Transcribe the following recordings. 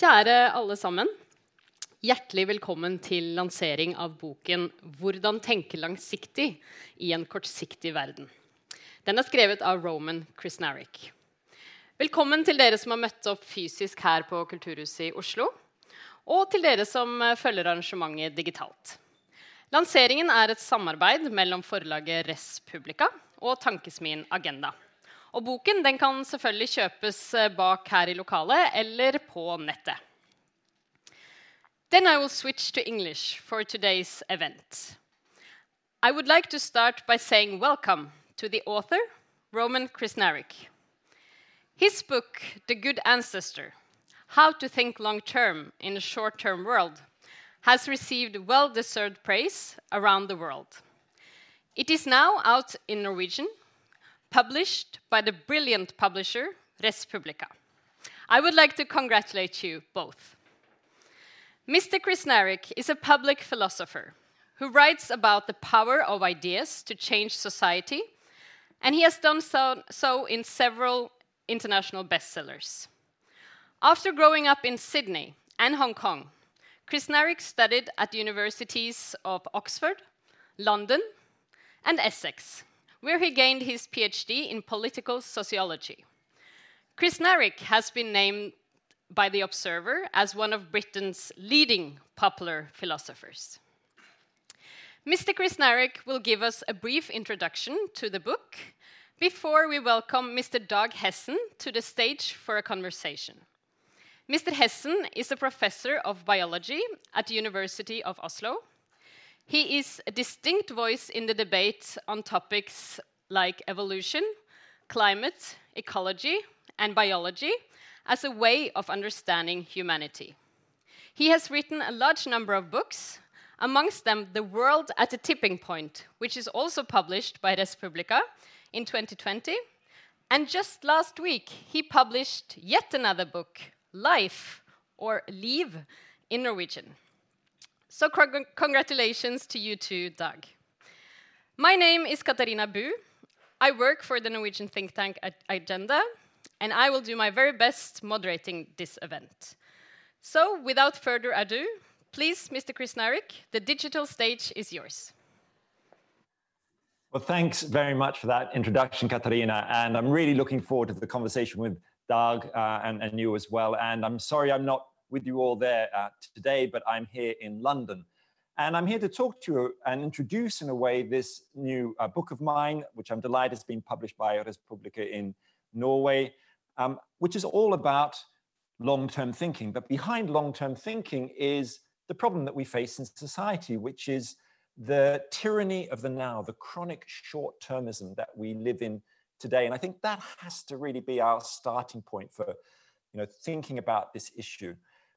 Kjære alle sammen. Hjertelig velkommen til lansering av boken 'Hvordan tenke langsiktig i en kortsiktig verden'. Den er skrevet av Roman Krisnaric. Velkommen til dere som har møtt opp fysisk her på Kulturhuset i Oslo, og til dere som følger arrangementet digitalt. Lanseringen er et samarbeid mellom forlaget Respublica og tankesmien Agenda. Og boken den kan selvfølgelig kjøpes bak her i lokalet eller på nettet. Then I will switch to English for today's event. I would like to start by saying welcome to the author, Roman Krisnaric. His book, The Good Ancestor How to Think Long Term in a Short Term World, has received well deserved praise around the world. It is now out in Norwegian, published by the brilliant publisher Respublica. I would like to congratulate you both. Mr. Krznaric is a public philosopher who writes about the power of ideas to change society, and he has done so, so in several international bestsellers. After growing up in Sydney and Hong Kong, Krznaric studied at the universities of Oxford, London, and Essex, where he gained his PhD in political sociology. Krznaric has been named by The Observer as one of Britain's leading popular philosophers. Mr. Krznaric will give us a brief introduction to the book before we welcome Mr. Dag Hessen to the stage for a conversation. Mr. Hessen is a professor of biology at the University of Oslo. He is a distinct voice in the debate on topics like evolution, climate, ecology, and biology as a way of understanding humanity. He has written a large number of books, amongst them The World at a Tipping Point, which is also published by Respublica in 2020. And just last week, he published yet another book, Life, or Leave in Norwegian. So, congr congratulations to you too, Dag. My name is Katarina Bu. I work for the Norwegian think tank Agenda, and I will do my very best moderating this event. So, without further ado, please, Mr. Krznaric, the digital stage is yours. Well, thanks very much for that introduction, Katarina. And I'm really looking forward to the conversation with Dag uh, and, and, you as well. And I'm sorry I'm not with you all there uh, today, but I'm here in London. And I'm here to talk to you and introduce, in a way, this new uh, book of mine, which I'm delighted has been published by Respublica in Norway, um, which is all about long term thinking. But behind long term thinking is the problem that we face in society, which is the tyranny of the now, the chronic short termism that we live in today. And I think that has to really be our starting point for you know, thinking about this issue.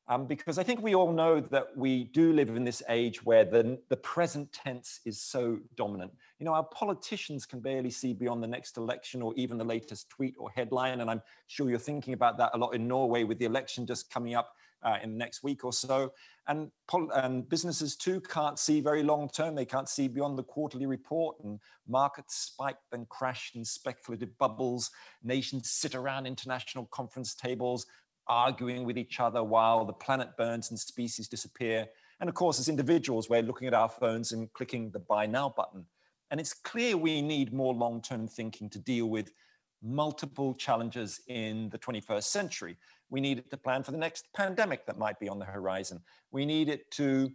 Um, because I think we all know that we do live in this age where the, the present tense is so dominant. You know, our politicians can barely see beyond the next election or even the latest tweet or headline. And I'm sure you're thinking about that a lot in Norway with the election just coming up uh, in the next week or so. And, and businesses too can't see very long term. They can't see beyond the quarterly report, and markets spike and crash in speculative bubbles. Nations sit around international conference tables arguing with each other while the planet burns and species disappear. And of course, as individuals, we're looking at our phones and clicking the buy now button. And it's clear we need more long term thinking to deal with multiple challenges in the 21st century. We need it to plan for the next pandemic that might be on the horizon. We need it to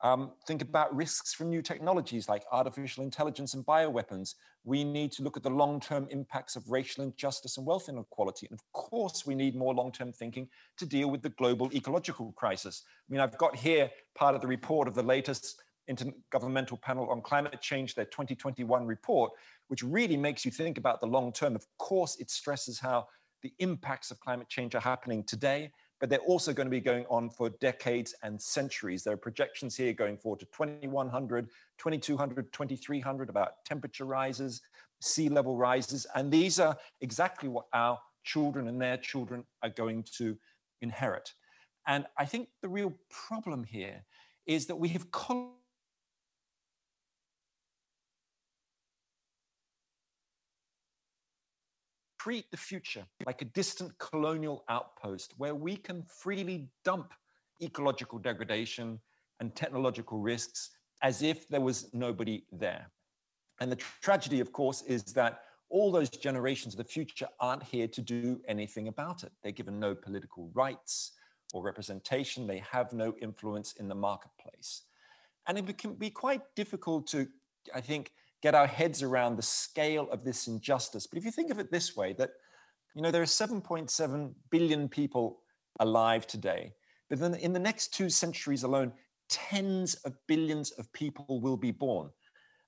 um, think about risks from new technologies like artificial intelligence and bioweapons. We need to look at the long term impacts of racial injustice and wealth inequality. And of course, we need more long term thinking to deal with the global ecological crisis. I mean, I've got here part of the report of the latest Intergovernmental Panel on Climate Change, their 2021 report, which really makes you think about the long term. Of course, it stresses how the impacts of climate change are happening today, but they're also going to be going on for decades and centuries. There are projections here going forward to 2100, 2200, 2300 about temperature rises, sea level rises. And these are exactly what our children and their children are going to inherit. And I think the real problem here is that we have treat the future like a distant colonial outpost where we can freely dump ecological degradation and technological risks as if there was nobody there. And the tragedy, of course, is that all those generations of the future aren't here to do anything about it. They're given no political rights or representation. They have no influence in the marketplace. And it can be quite difficult to, I think, get our heads around the scale of this injustice. But if you think of it this way, that you know there are 7.7 billion people alive today, but then in the next two centuries alone, tens of billions of people will be born,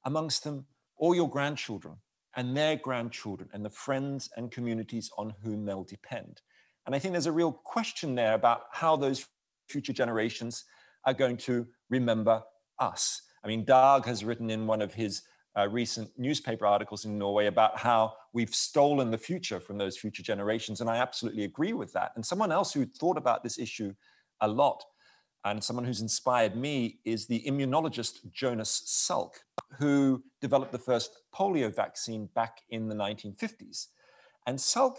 amongst them all your grandchildren and their grandchildren and the friends and communities on whom they'll depend. And I think there's a real question there about how those future generations are going to remember us. I mean, Dag has written in one of his uh, recent newspaper articles in Norway about how we've stolen the future from those future generations. And I absolutely agree with that. And someone else who thought about this issue a lot and someone who's inspired me is the immunologist Jonas Salk, who developed the first polio vaccine back in the 1950s. And Salk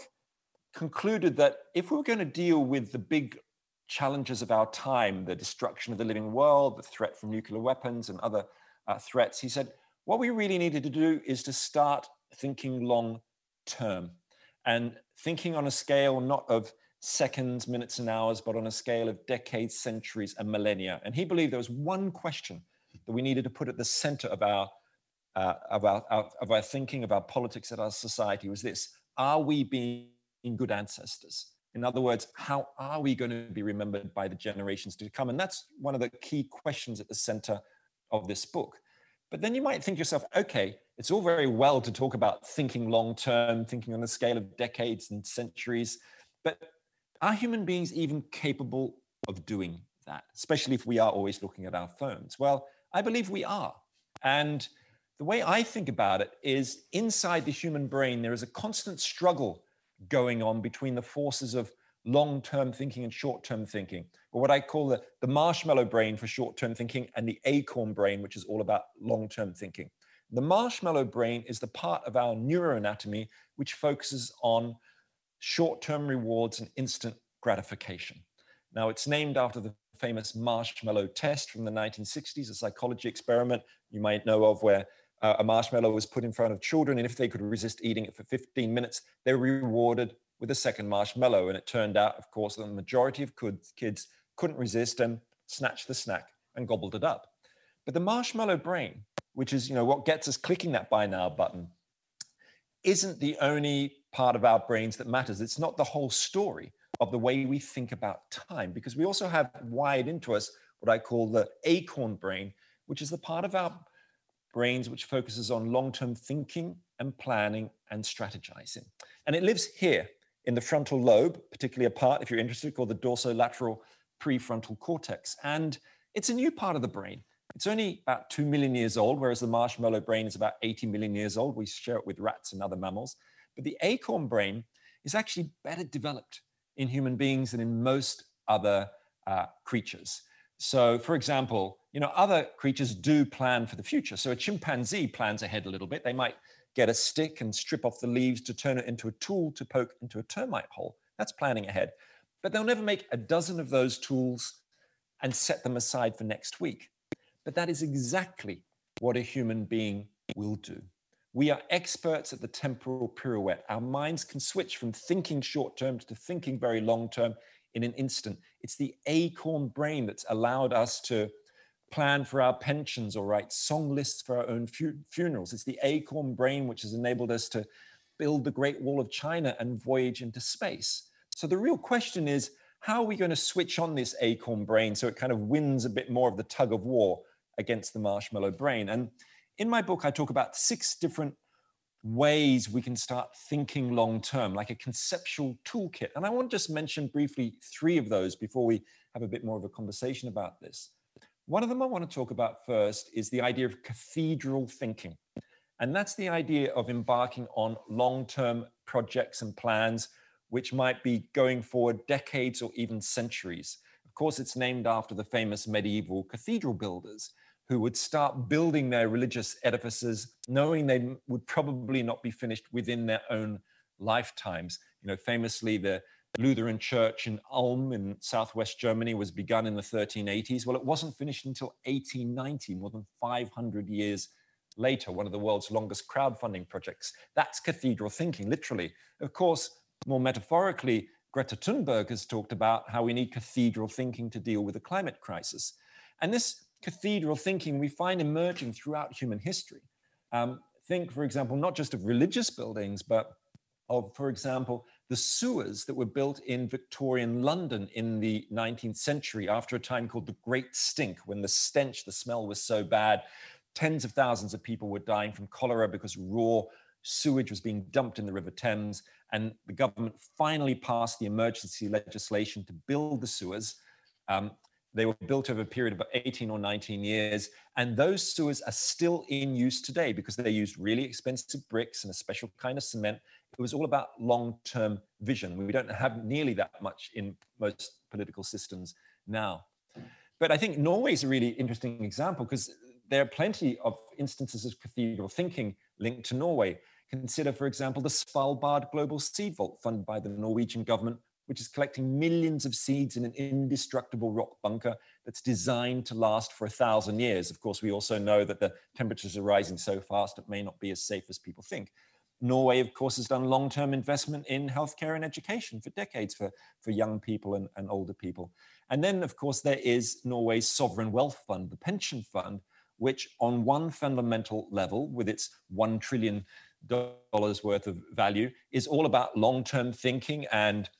concluded that if we were going to deal with the big challenges of our time, the destruction of the living world, the threat from nuclear weapons and other uh, threats, he said, what we really needed to do is to start thinking long term and thinking on a scale not of seconds, minutes, and hours, but on a scale of decades, centuries, and millennia. And he believed there was one question that we needed to put at the center of our, uh, of, our, our, of our thinking, of our politics, of our society was this Are we being good ancestors? In other words, how are we going to be remembered by the generations to come? And that's one of the key questions at the center of this book. But then you might think yourself, okay, it's all very well to talk about thinking long term, thinking on the scale of decades and centuries, but are human beings even capable of doing that, especially if we are always looking at our phones? Well, I believe we are. And the way I think about it is inside the human brain, there is a constant struggle going on between the forces of long term thinking and short term thinking, or what I call the, the marshmallow brain for short term thinking and the acorn brain, which is all about long term thinking. The marshmallow brain is the part of our neuroanatomy which focuses on short term rewards and instant gratification. Now, it's named after the famous marshmallow test from the 1960s, a psychology experiment you might know of, where uh, a marshmallow was put in front of children, and if they could resist eating it for 15 minutes, they were rewarded with a second marshmallow. And it turned out, of course, that the majority of kids couldn't resist and snatched the snack and gobbled it up. But the marshmallow brain, which is you know what gets us clicking that buy now button, isn't the only part of our brains that matters. It's not the whole story of the way we think about time, because we also have wired into us what I call the acorn brain, which is the part of our brains which focuses on long term thinking and planning and strategizing. And it lives here in the frontal lobe, particularly a part, if you're interested, called the dorsolateral prefrontal cortex. And it's a new part of the brain. It's only about 2 million years old, whereas the marshmallow brain is about 80 million years old. We share it with rats and other mammals. But the acorn brain is actually better developed in human beings than in most other uh, creatures. So, for example, you know, other creatures do plan for the future. So, a chimpanzee plans ahead a little bit. They might get a stick and strip off the leaves to turn it into a tool to poke into a termite hole. That's planning ahead. But they'll never make a dozen of those tools and set them aside for next week. But that is exactly what a human being will do. We are experts at the temporal pirouette. Our minds can switch from thinking short term to thinking very long term in an instant. It's the acorn brain that's allowed us to plan for our pensions or write song lists for our own fu- funerals. It's the acorn brain which has enabled us to build the Great Wall of China and voyage into space. So the real question is how are we going to switch on this acorn brain so it kind of wins a bit more of the tug of war against the marshmallow brain? And in my book, I talk about six different ways we can start thinking long term, like a conceptual toolkit. And I want to just mention briefly three of those before we have a bit more of a conversation about this. One of them I want to talk about first is the idea of cathedral thinking. And that's the idea of embarking on long term projects and plans, which might be going forward decades or even centuries. Of course, it's named after the famous medieval cathedral builders who would start building their religious edifices, knowing they would probably not be finished within their own lifetimes. You know, famously, the Lutheran church in Ulm in southwest Germany was begun in the 1380s. Well, it wasn't finished until 1890, more than 500 years later, one of the world's longest crowdfunding projects. That's cathedral thinking, literally. Of course, more metaphorically, Greta Thunberg has talked about how we need cathedral thinking to deal with the climate crisis. And this cathedral thinking we find emerging throughout human history. Um, think, for example, not just of religious buildings, but of, for example, the sewers that were built in Victorian London in the 19th century after a time called the Great Stink, when the stench, the smell was so bad, tens of thousands of people were dying from cholera because raw sewage was being dumped in the River Thames. And the government finally passed the emergency legislation to build the sewers. Um, they were built over a period of 18 or 19 years. And those sewers are still in use today because they used really expensive bricks and a special kind of cement. It was all about long term vision. We don't have nearly that much in most political systems now. But I think Norway is a really interesting example because there are plenty of instances of cathedral thinking linked to Norway. Consider, for example, the Svalbard Global Seed Vault funded by the Norwegian government, which is collecting millions of seeds in an indestructible rock bunker that's designed to last for a thousand years. Of course, we also know that the temperatures are rising so fast it may not be as safe as people think. Norway, of course, has done long term investment in healthcare and education for decades for, for young people and, and older people. And then, of course, there is Norway's sovereign wealth fund, the pension fund, which, on one fundamental level, with its $1 trillion worth of value, is all about long term thinking and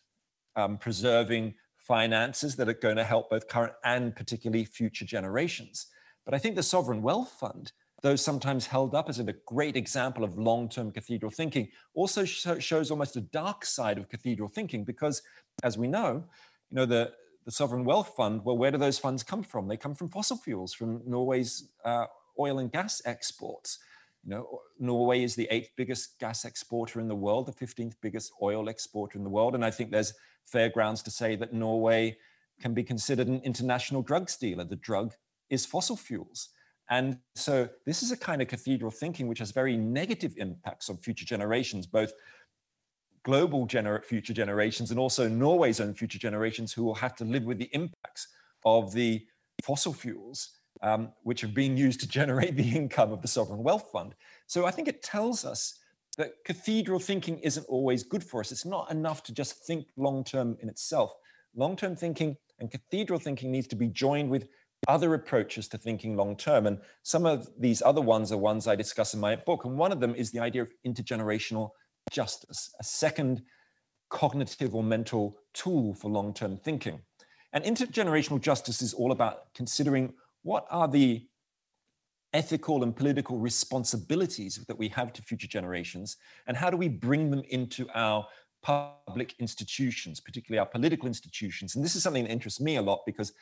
um, preserving finances that are going to help both current and particularly future generations. But I think the Sovereign Wealth Fund, though sometimes held up as a great example of long term cathedral thinking, also shows almost a dark side of cathedral thinking because, as we know, you know, the, the sovereign wealth fund, well, where do those funds come from? They come from fossil fuels, from Norway's uh, oil and gas exports. You know, Norway is the eighth biggest gas exporter in the world, the 15th biggest oil exporter in the world. And I think there's fair grounds to say that Norway can be considered an international drugs dealer. The drug is fossil fuels. And so this is a kind of cathedral thinking which has very negative impacts on future generations, both global gener- future generations and also Norway's own future generations who will have to live with the impacts of the fossil fuels, um, which are being used to generate the income of the sovereign wealth fund. So I think it tells us that cathedral thinking isn't always good for us. It's not enough to just think long term in itself. Long term thinking and cathedral thinking needs to be joined with other approaches to thinking long term. And some of these other ones are ones I discuss in my book. And one of them is the idea of intergenerational justice, a second cognitive or mental tool for long term thinking. And intergenerational justice is all about considering what are the ethical and political responsibilities that we have to future generations, and how do we bring them into our public institutions, particularly our political institutions. And this is something that interests me a lot because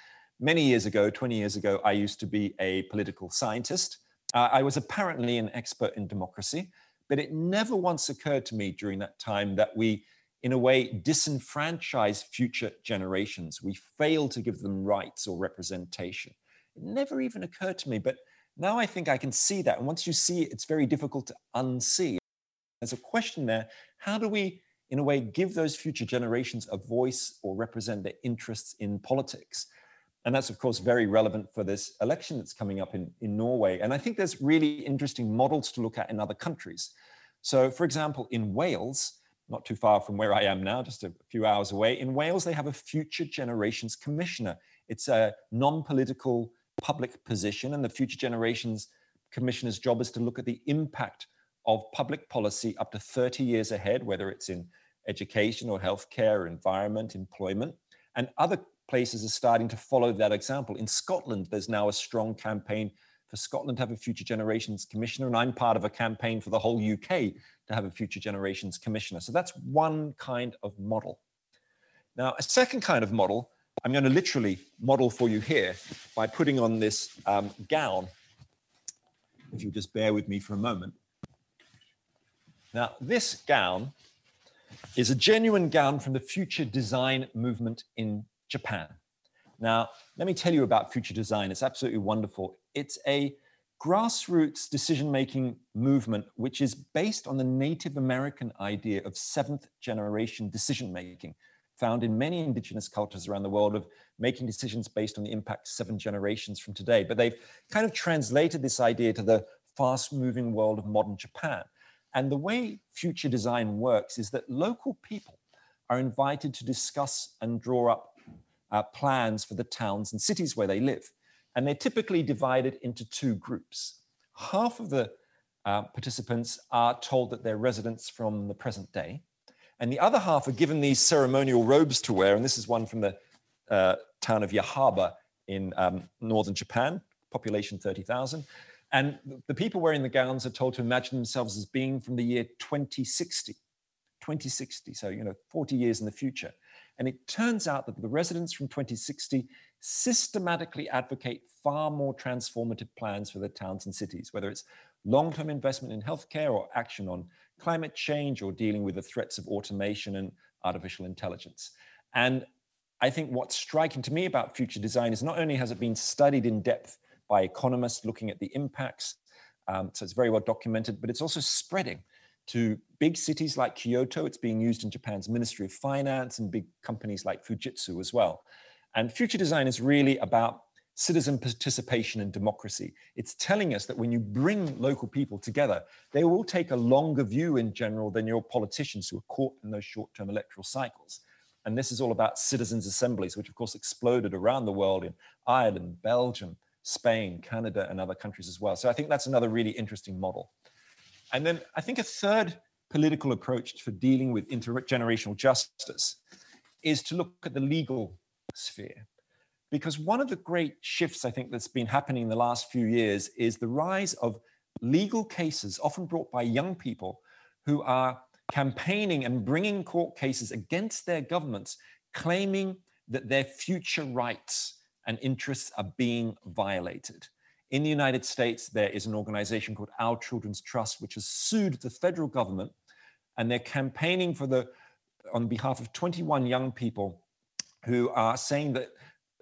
many years ago, 20 years ago, I used to be a political scientist. Uh, I was apparently an expert in democracy. But it never once occurred to me during that time that we, in a way, disenfranchise future generations. We fail to give them rights or representation. It never even occurred to me. But now I think I can see that. And once you see it, it's very difficult to unsee. There's a question there how do we, in a way, give those future generations a voice or represent their interests in politics? And that's, of course, very relevant for this election that's coming up in, in Norway. And I think there's really interesting models to look at in other countries. So, for example, in Wales, not too far from where I am now, just a few hours away, in Wales, they have a Future Generations Commissioner. It's a non political public position, and the Future Generations Commissioner's job is to look at the impact of public policy up to 30 years ahead, whether it's in education or healthcare, environment, employment. And other places are starting to follow that example. In Scotland, there's now a strong campaign for Scotland to have a Future Generations Commissioner, and I'm part of a campaign for the whole UK to have a Future Generations Commissioner. So that's one kind of model. Now, a second kind of model, I'm going to literally model for you here by putting on this um, gown. If you just bear with me for a moment. Now, this gown is a genuine gown from the future design movement in Japan. Now, let me tell you about future design. It's absolutely wonderful. It's a grassroots decision making movement, which is based on the Native American idea of seventh generation decision making, found in many indigenous cultures around the world of making decisions based on the impact seven generations from today. But they've kind of translated this idea to the fast moving world of modern Japan. And the way future design works is that local people are invited to discuss and draw up uh, plans for the towns and cities where they live. And they're typically divided into two groups. Half of the uh, participants are told that they're residents from the present day, and the other half are given these ceremonial robes to wear. And this is one from the uh, town of Yahaba in um, northern Japan, population 30,000. And the people wearing the gowns are told to imagine themselves as being from the year 2060, 2060, so, you know, 40 years in the future. And it turns out that the residents from 2060 systematically advocate far more transformative plans for their towns and cities, whether it's long term investment in healthcare or action on climate change or dealing with the threats of automation and artificial intelligence. And I think what's striking to me about future design is not only has it been studied in depth by economists looking at the impacts, um, so it's very well documented, but it's also spreading to big cities like Kyoto. It's being used in Japan's Ministry of Finance and big companies like Fujitsu as well. And future design is really about citizen participation and democracy. It's telling us that when you bring local people together, they will take a longer view in general than your politicians who are caught in those short term electoral cycles. And this is all about citizens' assemblies, which of course exploded around the world in Ireland, Belgium, Spain, Canada, and other countries as well. So I think that's another really interesting model. And then I think a third political approach for dealing with intergenerational justice is to look at the legal sphere. Because one of the great shifts I think that's been happening in the last few years is the rise of legal cases, often brought by young people who are campaigning and bringing court cases against their governments, claiming that their future rights and interests are being violated. In the United States, there is an organization called Our Children's Trust, which has sued the federal government, and they're campaigning for the on behalf of 21 young people who are saying that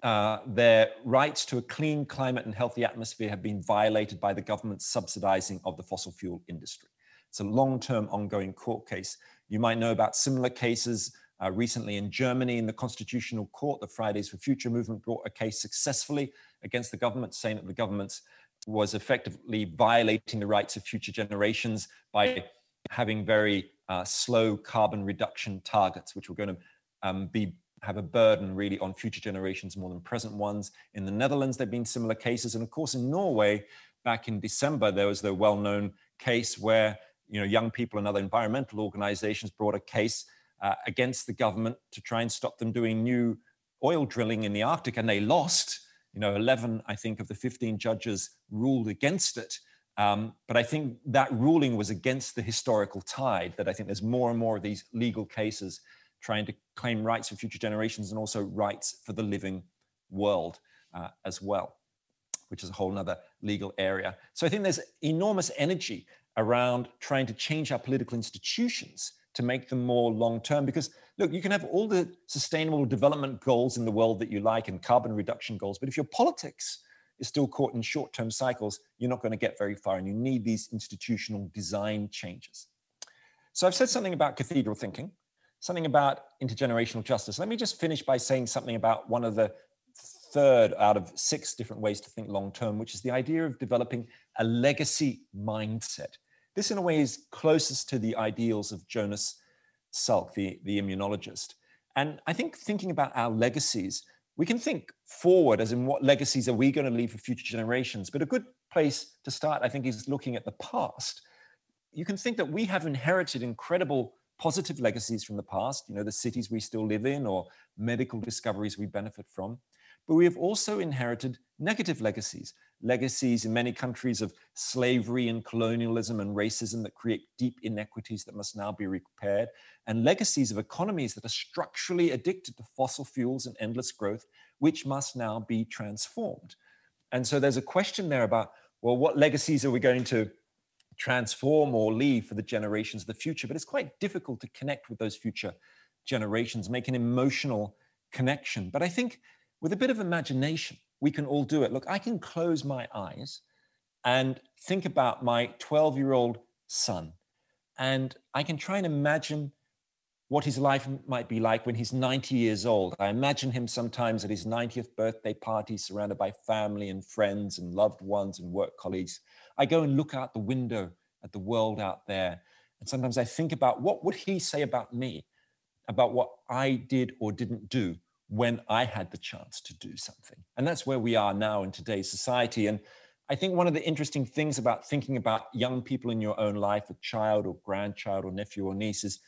uh, their rights to a clean climate and healthy atmosphere have been violated by the government's subsidizing of the fossil fuel industry. It's a long term ongoing court case. You might know about similar cases uh, recently in Germany in the Constitutional Court. The Fridays for Future movement brought a case successfully against the government, saying that the government was effectively violating the rights of future generations by having very uh, slow carbon reduction targets, which were going to um, be have a burden really on future generations more than present ones. In the Netherlands, there have been similar cases. And of course, in Norway, back in December, there was the well known case where you know, young people and other environmental organizations brought a case uh, against the government to try and stop them doing new oil drilling in the Arctic, and they lost. You know, 11, I think, of the 15 judges ruled against it. Um, but I think that ruling was against the historical tide, that I think there's more and more of these legal cases trying to claim rights for future generations and also rights for the living world uh, as well, which is a whole other legal area. So I think there's enormous energy around trying to change our political institutions to make them more long term. Because look, you can have all the sustainable development goals in the world that you like and carbon reduction goals, but if your politics is still caught in short term cycles, you're not going to get very far. And you need these institutional design changes. So I've said something about cathedral thinking something about intergenerational justice. Let me just finish by saying something about one of the third out of six different ways to think long term, which is the idea of developing a legacy mindset. This, in a way, is closest to the ideals of Jonas Salk, the, the immunologist. And I think thinking about our legacies, we can think forward as in what legacies are we going to leave for future generations. But a good place to start, I think, is looking at the past. You can think that we have inherited incredible positive legacies from the past, you know, the cities we still live in or medical discoveries we benefit from. But we have also inherited negative legacies, legacies in many countries of slavery and colonialism and racism that create deep inequities that must now be repaired, and legacies of economies that are structurally addicted to fossil fuels and endless growth, which must now be transformed. And so there's a question there about, well, what legacies are we going to transform or leave for the generations of the future. But it's quite difficult to connect with those future generations, make an emotional connection. But I think with a bit of imagination, we can all do it. Look, I can close my eyes and think about my 12 year old son. And I can try and imagine what his life might be like when he's 90 years old. I imagine him sometimes at his 90th birthday party, surrounded by family and friends and loved ones and work colleagues. I go and look out the window at the world out there. And sometimes I think about what would he say about me, about what I did or didn't do when I had the chance to do something. And that's where we are now in today's society. And I think one of the interesting things about thinking about young people in your own life, a child or grandchild or nephew or niece, is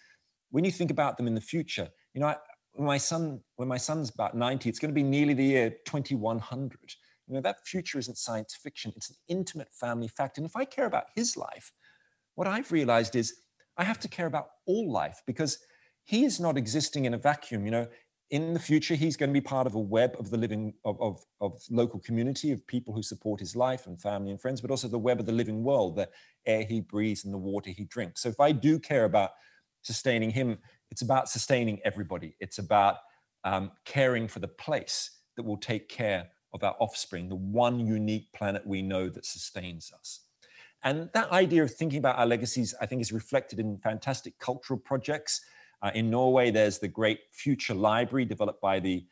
when you think about them in the future, you know, I, when my son, when my son's about 90, it's going to be nearly the year 2100. You know, that future isn't science fiction. It's an intimate family fact. And if I care about his life, what I've realized is I have to care about all life because he is not existing in a vacuum. You know, in the future, he's going to be part of a web of the living of, of, of local community of people who support his life and family and friends, but also the web of the living world, the air he breathes and the water he drinks. So if I do care about sustaining him. It's about sustaining everybody. It's about um, caring for the place that will take care of our offspring, the one unique planet we know that sustains us. And that idea of thinking about our legacies, I think, is reflected in fantastic cultural projects. Uh, in Norway, there's the great Future Library developed by the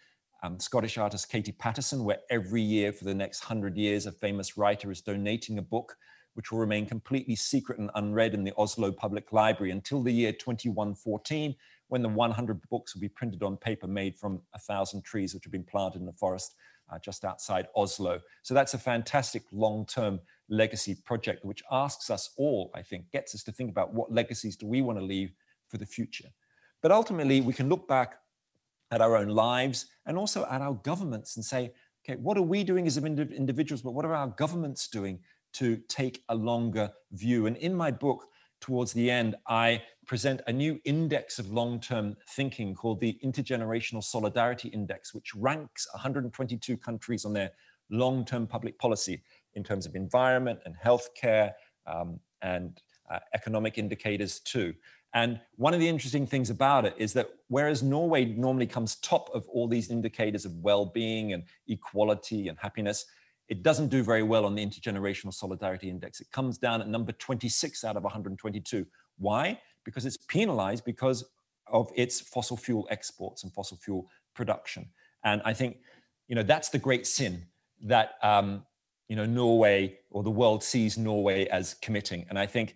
um, Scottish artist Katie Paterson, where every year for the next hundred years, a famous writer is donating a book which will remain completely secret and unread in the Oslo Public Library until the year 2114, when the 100 books will be printed on paper made from a thousand trees which have been planted in the forest uh, just outside Oslo. So that's a fantastic long-term legacy project, which asks us all, I think, gets us to think about what legacies do we want to leave for the future. But ultimately, we can look back at our own lives and also at our governments and say, okay, what are we doing as individuals, but what are our governments doing to take a longer view. And in my book, towards the end, I present a new index of long term thinking called the Intergenerational Solidarity Index, which ranks 122 countries on their long term public policy in terms of environment and healthcare um, and uh, economic indicators too. And one of the interesting things about it is that whereas Norway normally comes top of all these indicators of well being and equality and happiness, it doesn't do very well on the Intergenerational Solidarity Index. It comes down at number 26 out of 122. Why? Because it's penalized because of its fossil fuel exports and fossil fuel production. And I think, you know, that's the great sin that, um, you know, Norway or the world sees Norway as committing. And I think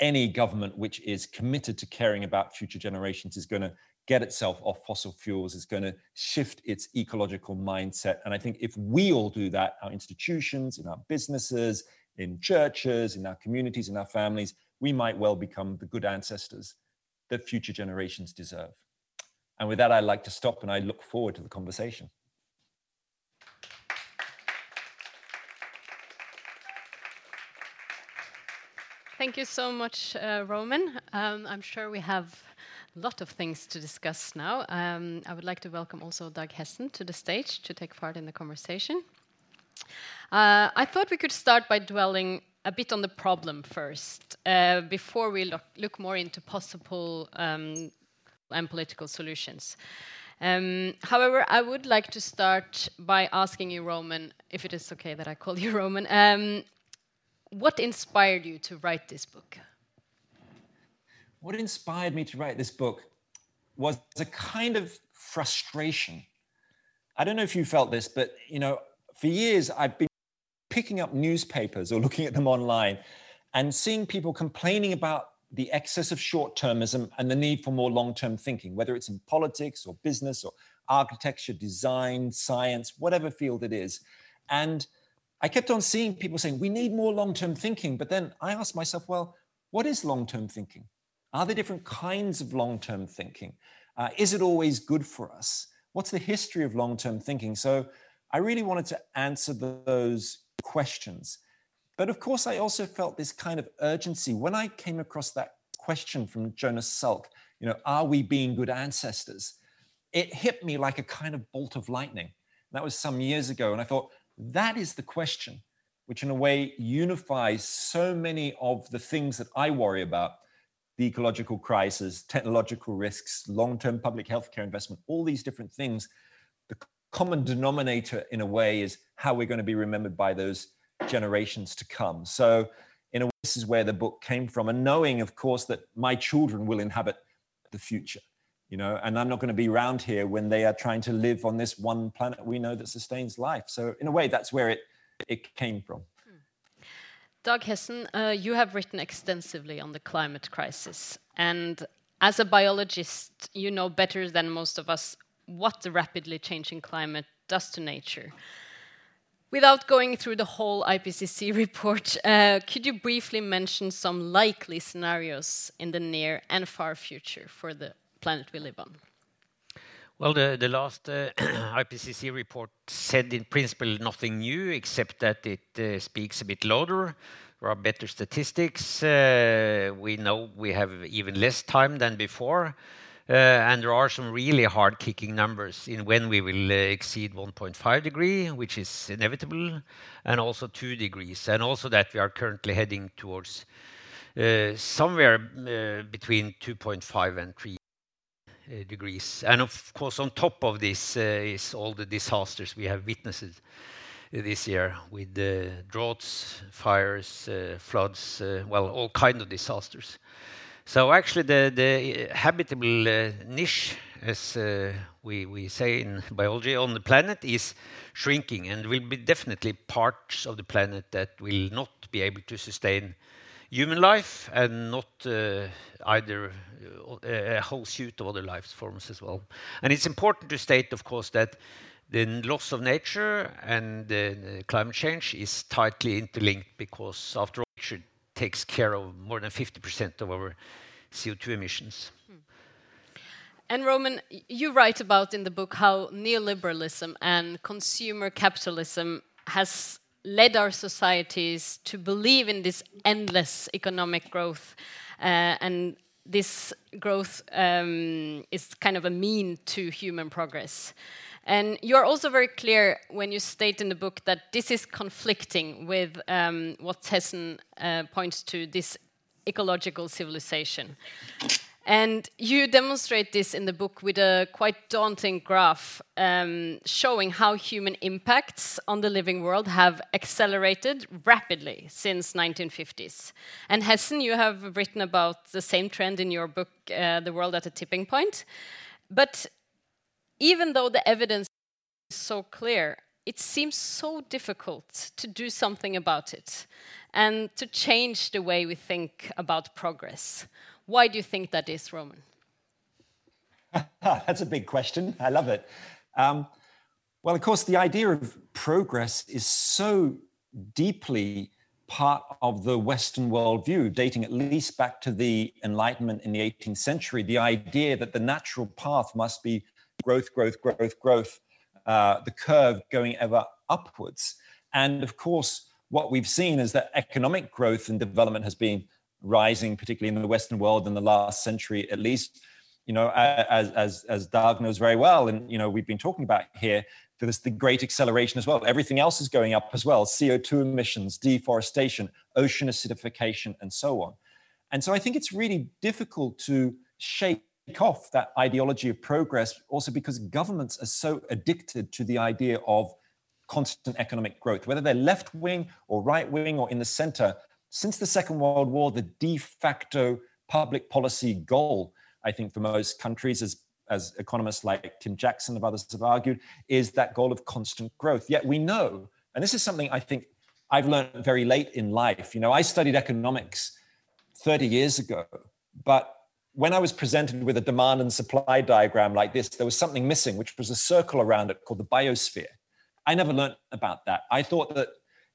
any government which is committed to caring about future generations is going to get itself off fossil fuels, is going to shift its ecological mindset. And I think if we all do that, our institutions, in our businesses, in churches, in our communities, in our families, we might well become the good ancestors that future generations deserve. And with that, I'd like to stop and I look forward to the conversation. Thank you so much, uh, Roman. Um, I'm sure we have a lot of things to discuss now. Um, I would like to welcome also Dag Hessen to the stage to take part in the conversation. Uh, I thought we could start by dwelling a bit on the problem first, uh, before we look, look, more into possible um, and political solutions. Um, however, I would like to start by asking you, Roman, if it is okay that I call you Roman, um, what inspired you to write this book? what inspired me to write this book was a kind of frustration. I don't know if you felt this, but you know, for years I've been picking up newspapers or looking at them online and seeing people complaining about the excess of short-termism and the need for more long-term thinking, whether it's in politics or business or architecture, design, science, whatever field it is. And I kept on seeing people saying, we need more long-term thinking. But then I asked myself, well, what is long-term thinking? Are there different kinds of long term thinking? Uh, is it always good for us? What's the history of long term thinking? So I really wanted to answer those questions. But of course, I also felt this kind of urgency when I came across that question from Jonas Salk, you know, are we being good ancestors? It hit me like a kind of bolt of lightning. That was some years ago. And I thought, that is the question, which in a way unifies so many of the things that I worry about the ecological crisis, technological risks, long term public healthcare investment, all these different things. The common denominator, in a way, is how we're going to be remembered by those generations to come. So, in a way, this is where the book came from, and knowing, of course, that my children will inhabit the future, you know, and I'm not going to be around here when they are trying to live on this one planet we know that sustains life. So, in a way, that's where it it came from. Dag Hessen, uh, you have written extensively on the climate crisis, and as a biologist, you know better than most of us what the rapidly changing climate does to nature. Without going through the whole IPCC report, uh, could you briefly mention some likely scenarios in the near and far future for the planet we live on? Well, the, the last uh, IPCC report said in principle nothing new, except that it uh, speaks a bit louder. There are better statistics. Uh, we know we have even less time than before. Uh, and there are some really hard kicking numbers in when we will uh, exceed 1.5 degree, which is inevitable, and also 2 degrees, and also that we are currently heading towards uh, somewhere between 2.5 and 3 Uh, degrees. And of course, on top of this uh, is all the disasters we have witnessed this year with the droughts, fires, floods, well, all kind of disasters. So actually, the, the habitable uh, niche, as uh, we, we say in biology, on the planet is shrinking, and will be definitely parts of the planet that will not be able to sustain human life, and not uh, either uh, a whole suite of other life forms as well. And it's important to state, of course, that the loss of nature and climate change is tightly interlinked because after all, nature takes care of more than 50% of our CO2 emissions. Hmm. And Roman, you write about in the book how neoliberalism and consumer capitalism has led our societies to believe in this endless economic growth, uh, and this growth um, is kind of a mean to human progress. And you're also very clear when you state in the book that this is conflicting with um, what Hessen uh, points to this ecological civilization. And you demonstrate this in the book with a quite daunting graph um, showing how human impacts on the living world have accelerated rapidly since 1950s. And Hessen, you have written about the same trend in your book, uh, The World at a Tipping Point. But even though the evidence is so clear, it seems so difficult to do something about it and to change the way we think about progress. Why do you think that is, Roman? That's a big question. I love it. Um, well, of course, the idea of progress is so deeply part of the Western worldview, dating at least back to the Enlightenment in the 18th century. The idea that the natural path must be growth, growth, growth, growth, uh, the curve going ever upwards. And of course, what we've seen is that economic growth and development has been rising, particularly in the Western world in the last century at least. You know, as as as Dag knows very well, and you know we've been talking about here, there's the great acceleration as well. Everything else is going up as well: CO2 emissions, deforestation, ocean acidification, and so on. And so I think it's really difficult to shake off that ideology of progress also because governments are so addicted to the idea of constant economic growth, whether they're left wing or right wing or in the center. Since the Second World War, the de facto public policy goal, I think, for most countries, as, as economists like Tim Jackson and others have argued, is that goal of constant growth. Yet we know, and this is something I think I've learned very late in life. You know, I studied economics 30 years ago, but when I was presented with a demand and supply diagram like this, there was something missing, which was a circle around it called the biosphere. I never learned about that. I thought that,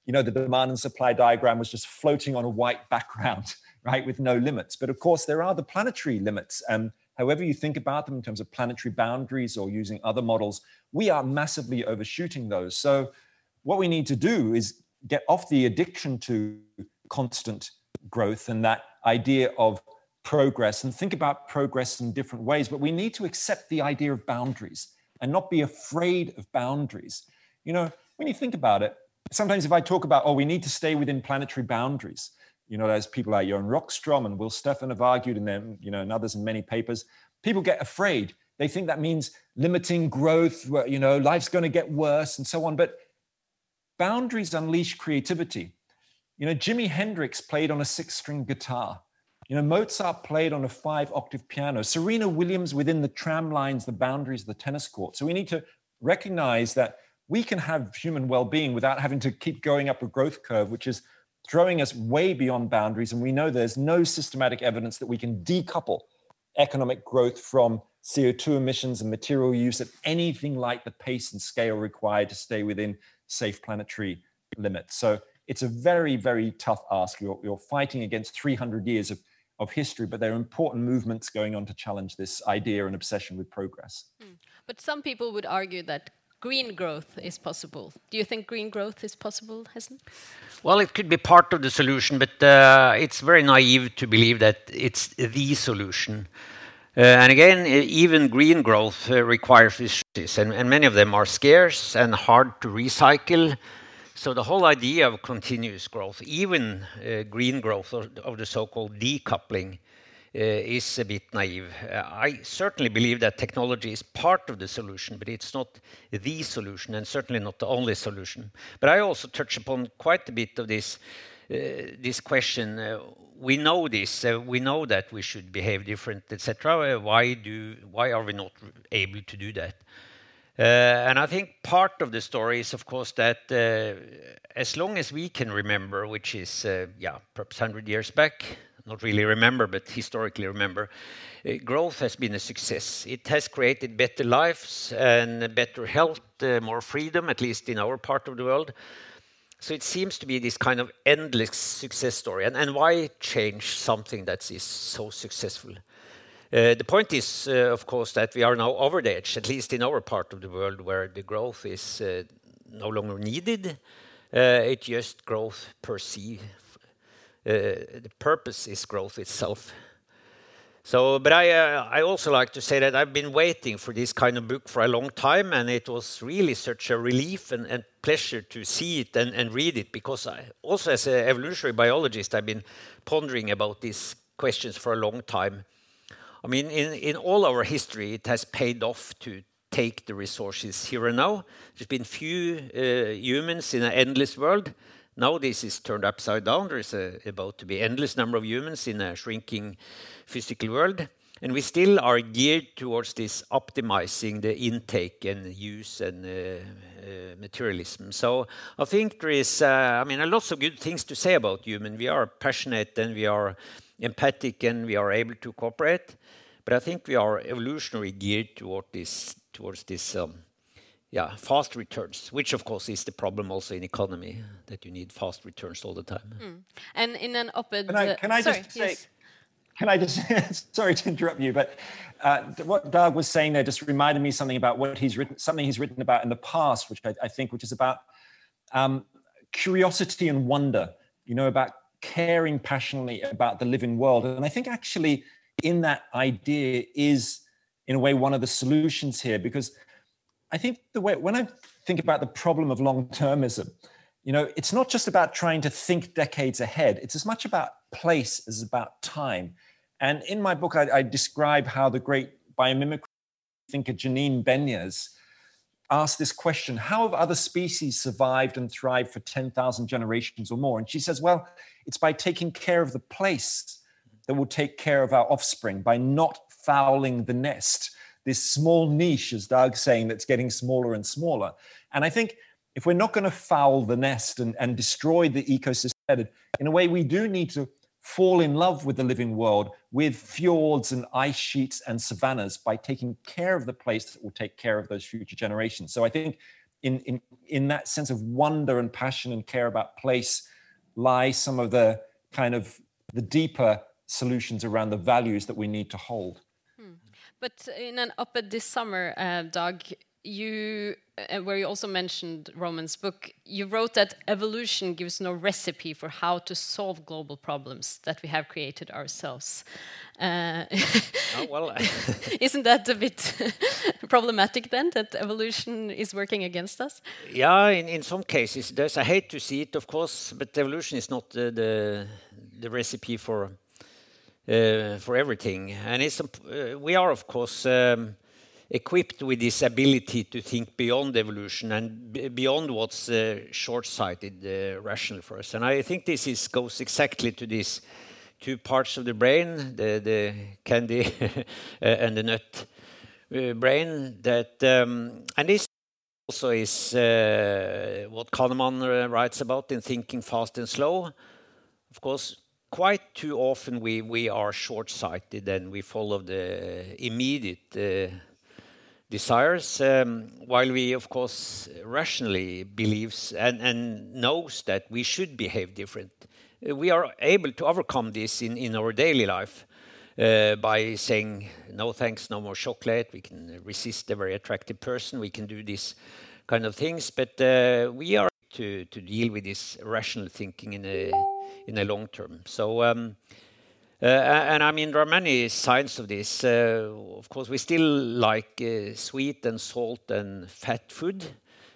you know, the demand and supply diagram was just floating on a white background, right, with no limits. But of course, there are the planetary limits. And however you think about them in terms of planetary boundaries or using other models, we are massively overshooting those. So what we need to do is get off the addiction to constant growth and that idea of progress and think about progress in different ways. But we need to accept the idea of boundaries and not be afraid of boundaries. You know, when you think about it, sometimes if I talk about, oh, we need to stay within planetary boundaries, you know, there's people like Johan Rockström and Will Steffen have argued, and then, you know, and others in many papers. People get afraid. They think that means limiting growth, you know, life's going to get worse and so on. But boundaries unleash creativity. You know, Jimi Hendrix played on a six string guitar. You know, Mozart played on a five octave piano. Serena Williams within the tram lines, the boundaries of the tennis court. So we need to recognize that we can have human well being without having to keep going up a growth curve, which is throwing us way beyond boundaries. And we know there's no systematic evidence that we can decouple economic growth from CO2 emissions and material use at anything like the pace and scale required to stay within safe planetary limits. So it's a very, very tough ask. You're, you're fighting against 300 years of, of history, but there are important movements going on to challenge this idea and obsession with progress. Mm. But some people would argue that green growth is possible. Do you think green growth is possible, Hessen? Well, it could be part of the solution, but uh, it's very naive to believe that it's the solution. Uh, and again, even green growth uh, requires resources, and, and, many of them are scarce and hard to recycle. So the whole idea of continuous growth, even uh, green growth of, of the so-called decoupling, Eh, is a bit naive. Uh, I certainly believe that technology is part of the solution, but it's not the solution, and certainly not the only solution. But I also touch upon quite a bit of this eh, this question. We know this. We know that we should behave different, etc. Why do why are we not able to do that? And I think part of the story is, of course, that as long as we can remember, which is, yeah, perhaps 100 years back, not really remember, but historically remember, uh, growth has been a success. It has created better lives and better health, uh, more freedom, at least in our part of the world. So it seems to be this kind of endless success story. And, and why change something that is so successful? Uh, the point is, uh, of course, that we are now over the edge, at least in our part of the world, where the growth is uh, no longer needed. Uh, it's just growth per se the purpose is growth itself. So, but I, uh, I also like to say that I've been waiting for this kind of book for a long time, and it was really such a relief and, and pleasure to see it and, and read it because I, also as an evolutionary biologist, I've been pondering about these questions for a long time. I mean, in, in all our history, it has paid off to take the resources here and now. There's been few uh, humans in an endless world, now this is turned upside down. There is a, about to be endless number of humans in a shrinking physical world. And we still are geared towards this optimizing the intake and use and uh, uh, materialism. So I think there is, uh, I mean, a lots of good things to say about human. We are passionate and we are empathic and we are able to cooperate. But I think we are evolutionary geared toward this, towards this um, yeah, fast returns, which of course is the problem also in economy that you need fast returns all the time. Mm. And in an op-ed, can I, can I sorry, just say, yes. can I just sorry to interrupt you, but uh, what Dag was saying there just reminded me something about what he's written, something he's written about in the past, which I, I think, which is about um, curiosity and wonder. You know, about caring passionately about the living world, and I think actually in that idea is in a way one of the solutions here because I think the way when I think about the problem of long-termism, you know, it's not just about trying to think decades ahead. It's as much about place as about time. And in my book, I, I describe how the great biomimicry thinker Janine Benyus asked this question How have other species survived and thrived for 10,000 generations or more? And she says, Well, it's by taking care of the place that will take care of our offspring, by not fouling the nest this small niche, as Dag's saying, that's getting smaller and smaller. And I think if we're not going to foul the nest and, and destroy the ecosystem, in a way, we do need to fall in love with the living world, with fjords and ice sheets and savannas by taking care of the place that will take care of those future generations. So I think in, in, in that sense of wonder and passion and care about place lie some of the kind of the deeper solutions around the values that we need to hold. But in an op-ed this summer, uh, Dag, you uh, where you also mentioned Roman's book, you wrote that evolution gives no recipe for how to solve global problems that we have created ourselves. Uh, oh, well, isn't that a bit problematic then that evolution is working against us? Yeah, in, in some cases, there's I hate to see it, of course, but evolution is not the the, the recipe for uh, for everything. And it's, uh, we are, of course, um, equipped with this ability to think beyond evolution and beyond what's uh, short-sighted, uh, rational for us. And I think this is, goes exactly to these two parts of the brain, the, candy and the nut uh, brain. That um, and this also is uh, what Kahneman uh, writes about in Thinking Fast and Slow. Of course, quite too often we, we are short-sighted and we follow the immediate desires, um, while we, of course, rationally believes and, and knows that we should behave different. Uh, we are able to overcome this in, in our daily life uh, by saying, no thanks, no more chocolate. We can resist a very attractive person. We can do these kind of things. But uh, we are to, to deal with this rational thinking in a, in the long term. So um, uh, and I mean, there are many signs of this. Uh, of course, we still like uh, sweet and salt and fat food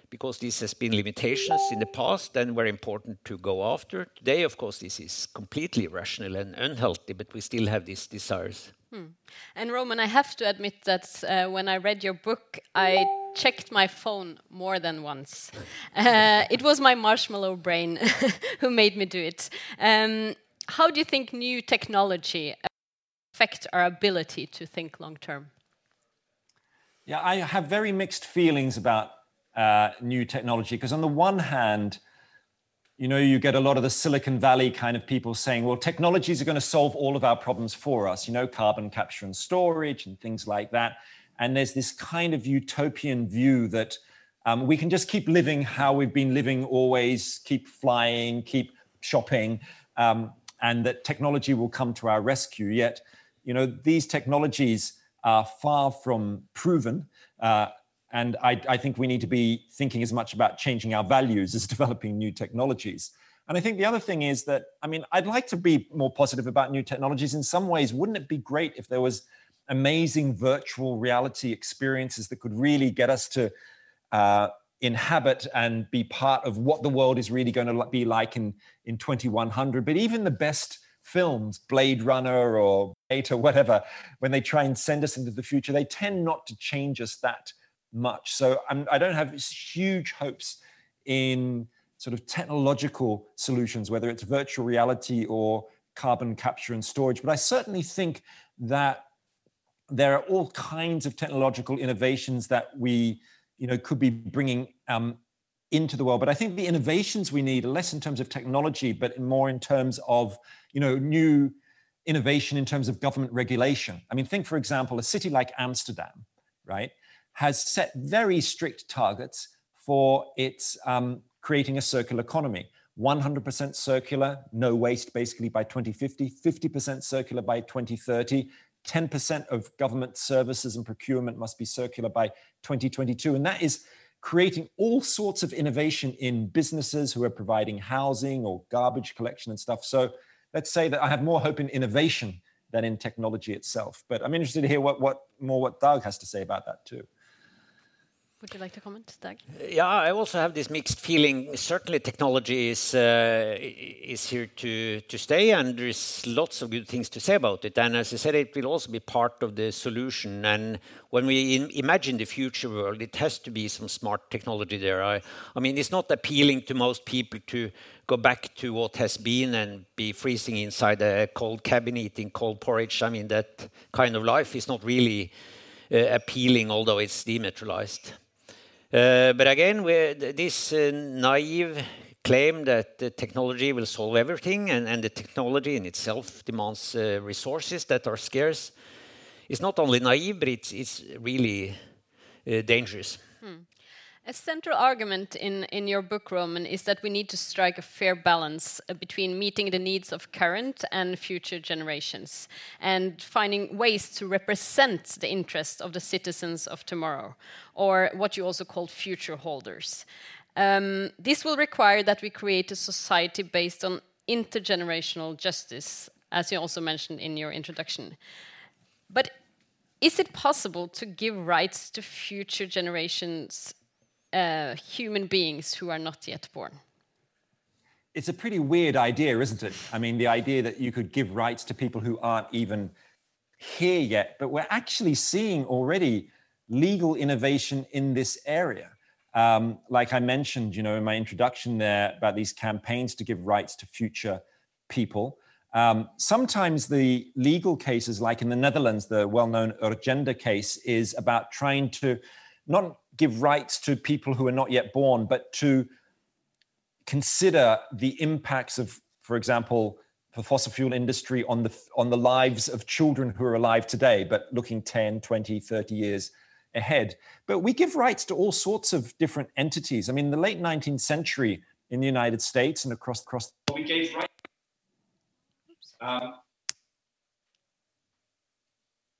because this has been limitations in the past and very important to go after. Today, of course, this is completely rational and unhealthy, but we still have these desires. Hmm. And Roman, I have to admit that when I read your book, I checked my phone more than once. Uh, it was my marshmallow brain who made me do it. Um, how do you think new technology affect our ability to think long term? Yeah, I have very mixed feelings about uh, new technology because on the one hand, you know, you get a lot of the Silicon Valley kind of people saying, well, technologies are going to solve all of our problems for us, you know, carbon capture and storage and things like that. And there's this kind of utopian view that um, we can just keep living how we've been living always, keep flying, keep shopping. Um, and that technology will come to our rescue. Yet, you know, these technologies are far from proven. Uh, and I, I, think we need to be thinking as much about changing our values as developing new technologies. And I think the other thing is that, I mean, I'd like to be more positive about new technologies. In some ways, wouldn't it be great if there was amazing virtual reality experiences that could really get us to uh, inhabit and be part of what the world is really going to be like in, in 2100. But even the best films, Blade Runner or Eight or whatever, when they try and send us into the future, they tend not to change us that much. So I'm, I do not have huge hopes in sort of technological solutions, whether it's virtual reality or carbon capture and storage. But I certainly think that there are all kinds of technological innovations that we you know, could be bringing um, into the world. But I think the innovations we need are less in terms of technology, but more in terms of, you know, new innovation in terms of government regulation. I mean, think, for example, a city like Amsterdam, right, has set very strict targets for its um, creating a circular economy. 100% circular, no waste basically by 2050, 50% circular by 2030, 10% of government services and procurement must be circular by 2022. And that is creating all sorts of innovation in businesses who are providing housing or garbage collection and stuff. So let's say that I have more hope in innovation than in technology itself. But I'm interested to hear what, what more what Dag has to say about that too. Would you like to comment, Dag? Yeah, I also have this mixed feeling. Certainly, technology is uh, is here to to stay, and there's lots of good things to say about it. And as I said, it will also be part of the solution. And when we imagine the future world, it has to be some smart technology there. I, I mean, it's not appealing to most people to go back to what has been and be freezing inside a cold cabin eating cold porridge. I mean, that kind of life is not really uh, appealing, although it's dematerialized. Uh, but again, this uh, naive claim that the technology will solve everything and, the technology in itself demands uh, resources that are scarce is not only naive, but it's, really dangerous. Hmm. A central argument in, in your book, Roman, is that we need to strike a fair balance uh, between meeting the needs of current and future generations and finding ways to represent the interests of the citizens of tomorrow, or what you also call future holders. Um, this will require that we create a society based on intergenerational justice, as you also mentioned in your introduction. But is it possible to give rights to future generations uh, human beings who are not yet born. It's a pretty weird idea, isn't it? I mean, the idea that you could give rights to people who aren't even here yet, but we're actually seeing already legal innovation in this area. Um, like I mentioned, you know, in my introduction there about these campaigns to give rights to future people. Um, sometimes the legal cases, like in the Netherlands, the well-known Urgenda case, is about trying to not give rights to people who are not yet born, but to consider the impacts of, for example, the fossil fuel industry on the on the lives of children who are alive today, but looking 10, 20, 30 years ahead. But we give rights to all sorts of different entities. I mean, the late 19th century in the United States and across across we gave rights. Um,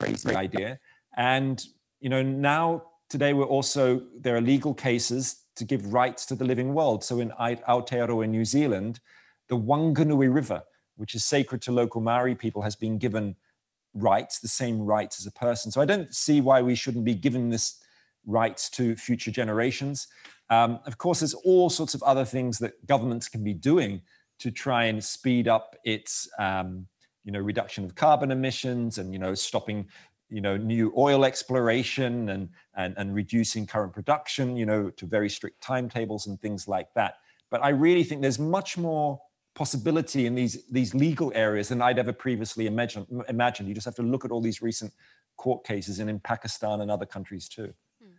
crazy idea. And you know, now today we're also there are legal cases to give rights to the living world. So in Aotearoa New Zealand, the Wanganui River, which is sacred to local Maori people, has been given rights, the same rights as a person. So I don't see why we shouldn't be giving this rights to future generations. Um, of course, there's all sorts of other things that governments can be doing to try and speed up its, um, you know, reduction of carbon emissions and you know stopping, you know, new oil exploration and and and reducing current production, you know, to very strict timetables and things like that. But I really think there's much more possibility in these these legal areas than I'd ever previously imagined. Imagined. You just have to look at all these recent court cases and in Pakistan and other countries too. Hmm.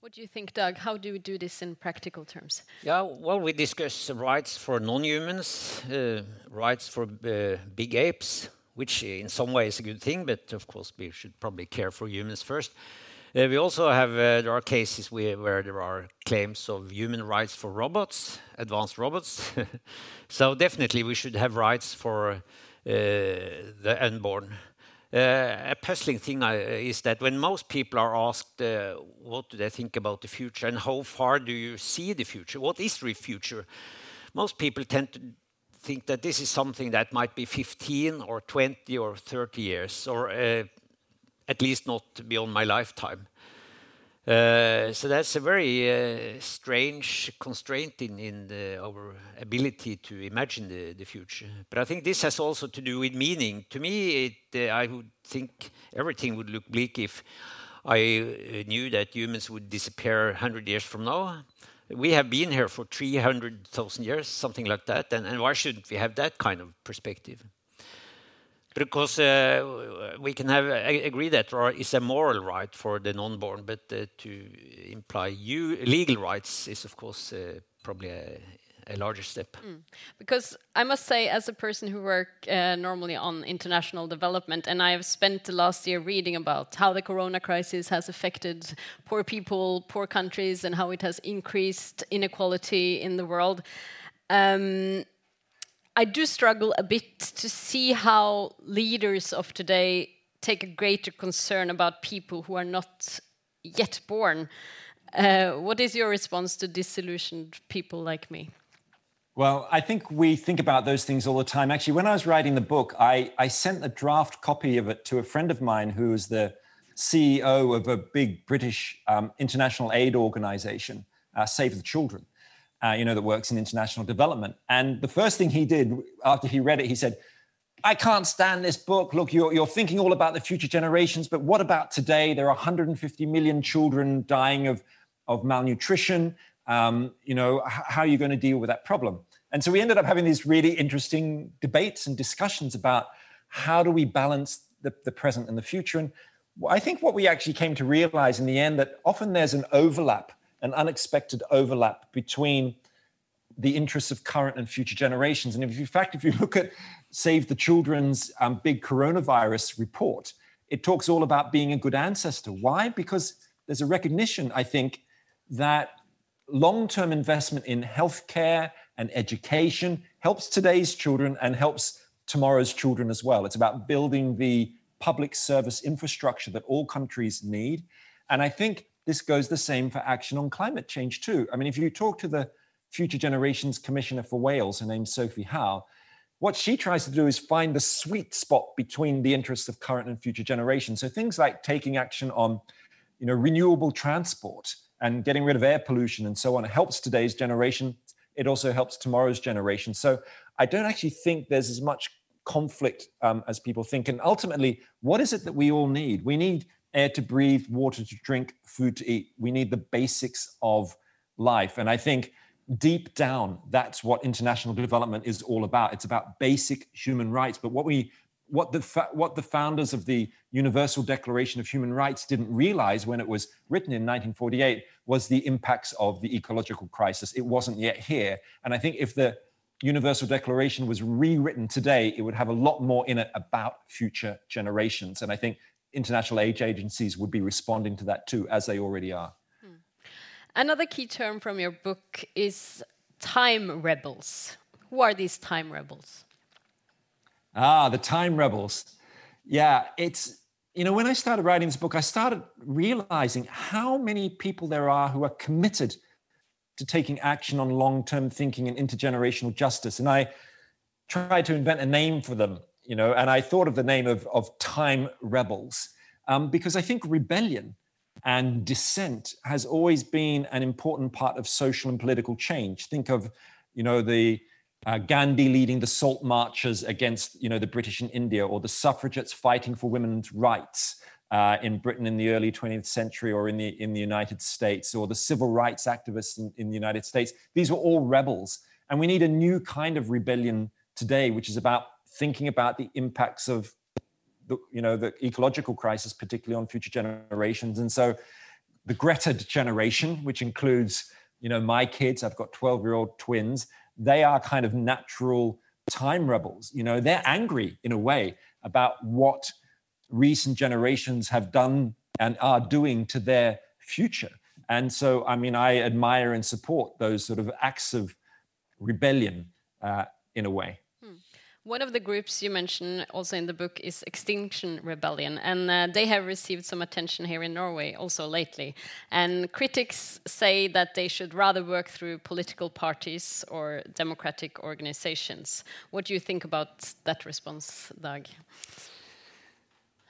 What do you think, Dag? How do we do this in practical terms? Yeah, well, we discuss rights for non-humans, uh, rights for uh, big apes, which in some ways is a good thing, but of course we should probably care for humans first. Uh, we also have uh, there are cases where, where there are claims of human rights for robots, advanced robots. so definitely we should have rights for uh, the unborn. Uh, a puzzling thing uh, is that when most people are asked uh, what do they think about the future and how far do you see the future, what is the future, most people tend to think that this is something that might be 15 or 20 or 30 years or at least not beyond my lifetime. Uh, so that's a very uh, strange constraint in, our ability to imagine the, future. But I think this has also to do with meaning. To me, uh, I would think everything would look bleak if I uh, knew that humans would disappear 100 years from now. We have been here for 300,000 years, something like that, and, and why shouldn't we have that kind of perspective? because uh, we can have agree that is a moral right for the non-born, but uh, to imply you, legal rights is of course uh, probably a, a, larger step. Mm. Because I must say, as a person who work uh, normally on international development, and I have spent the last year reading about how the Corona crisis has affected poor people, poor countries, and how it has increased inequality in the world. Um, I do struggle a bit to see how leaders of today take a greater concern about people who are not yet born. Uh, what is your response to disillusioned people like me? Well, I think we think about those things all the time. Actually, when I was writing the book, I, I sent a draft copy of it to a friend of mine who is the CEO of a big British um, international aid organization, uh, Save the Children uh, you know, that works in international development. And the first thing he did after he read it, he said, I can't stand this book. Look, you're, you're thinking all about the future generations, but what about today? There are 150 million children dying of, of malnutrition. Um, you know, how are you going to deal with that problem? And so we ended up having these really interesting debates and discussions about how do we balance the, the present and the future. And I think what we actually came to realize in the end that often there's an overlap an unexpected overlap between the interests of current and future generations. And if, in fact, if you look at Save the Children's um, big coronavirus report, it talks all about being a good ancestor. Why? Because there's a recognition, I think, that long term investment in healthcare and education helps today's children and helps tomorrow's children as well. It's about building the public service infrastructure that all countries need. And I think this goes the same for action on climate change too. I mean, if you talk to the Future Generations Commissioner for Wales, her name's Sophie Howe, what she tries to do is find the sweet spot between the interests of current and future generations. So things like taking action on, you know, renewable transport and getting rid of air pollution and so on helps today's generation. It also helps tomorrow's generation. So I don't actually think there's as much conflict um, as people think. And ultimately, what is it that we all need? We need air to breathe, water to drink, food to eat. We need the basics of life. And I think deep down, that's what international development is all about. It's about basic human rights. But what we what the what the founders of the Universal Declaration of Human Rights didn't realize when it was written in 1948 was the impacts of the ecological crisis. It wasn't yet here, and I think if the Universal Declaration was rewritten today, it would have a lot more in it about future generations. And I think international aid agencies would be responding to that too, as they already are. Hmm. Another key term from your book is time rebels. Who are these time rebels? Ah, the time rebels. Yeah, it's, you know, when I started writing this book, I started realizing how many people there are who are committed to taking action on long term thinking and intergenerational justice. And I tried to invent a name for them, you know, and I thought of the name of, of time rebels um, because I think rebellion and dissent has always been an important part of social and political change. Think of, you know, the uh, Gandhi leading the salt marches against, you know, the British in India, or the suffragettes fighting for women's rights, uh, in Britain in the early 20th century or in the, in the United States, or the civil rights activists in, in the United States. These were all rebels. And we need a new kind of rebellion today, which is about thinking about the impacts of the, you know, the ecological crisis, particularly on future generations. And so the Greta generation, which includes, you know, my kids, I've got 12 year old twins, they are kind of natural time rebels. You know, they're angry in a way about what recent generations have done and are doing to their future. And so, I mean, I admire and support those sort of acts of rebellion uh, in a way. One of the groups you mention also in the book is Extinction Rebellion, and uh, they have received some attention here in Norway also lately. And critics say that they should rather work through political parties or democratic organizations. What do you think about that response, Dag?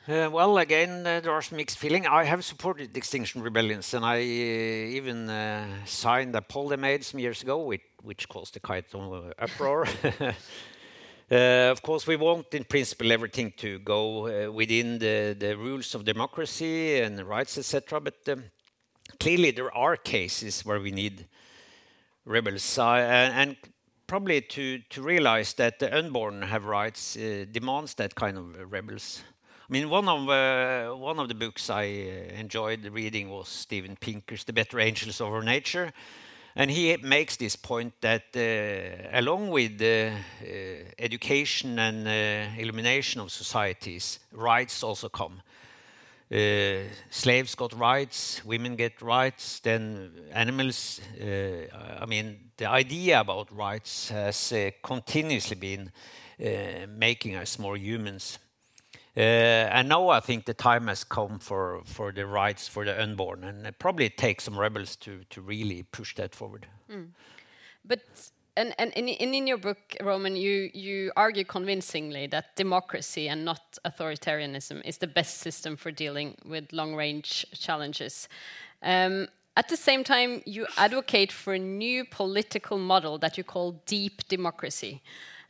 Uh, well, again, uh, there are mixed feelings. I have supported Extinction Rebellions, and I uh, even uh, signed a poll they made some years ago, which, which caused a quite uh, uproar. Uh, of course, we want, in principle, everything to go within the, the rules of democracy and rights, etc. But um, clearly, there are cases where we need rebels, and, probably to, to realize that the unborn have rights demands that kind of rebels. I mean, one of uh, one of the books I uh, enjoyed reading was Steven Pinker's *The Better Angels of Our Nature*, and he makes this point that uh, along with uh, education and uh, illumination of societies, rights also come. Uh, slaves got rights, women get rights, then animals. I mean, the idea about rights has continuously been making us more humans. Uh, and now I think the time has come for, for the rights for the unborn, and it probably takes some rebels to, to really push that forward. Mm. But and, and in, in your book, Roman, you, you argue convincingly that democracy and not authoritarianism is the best system for dealing with long range challenges. Um, at the same time, you advocate for a new political model that you call deep democracy.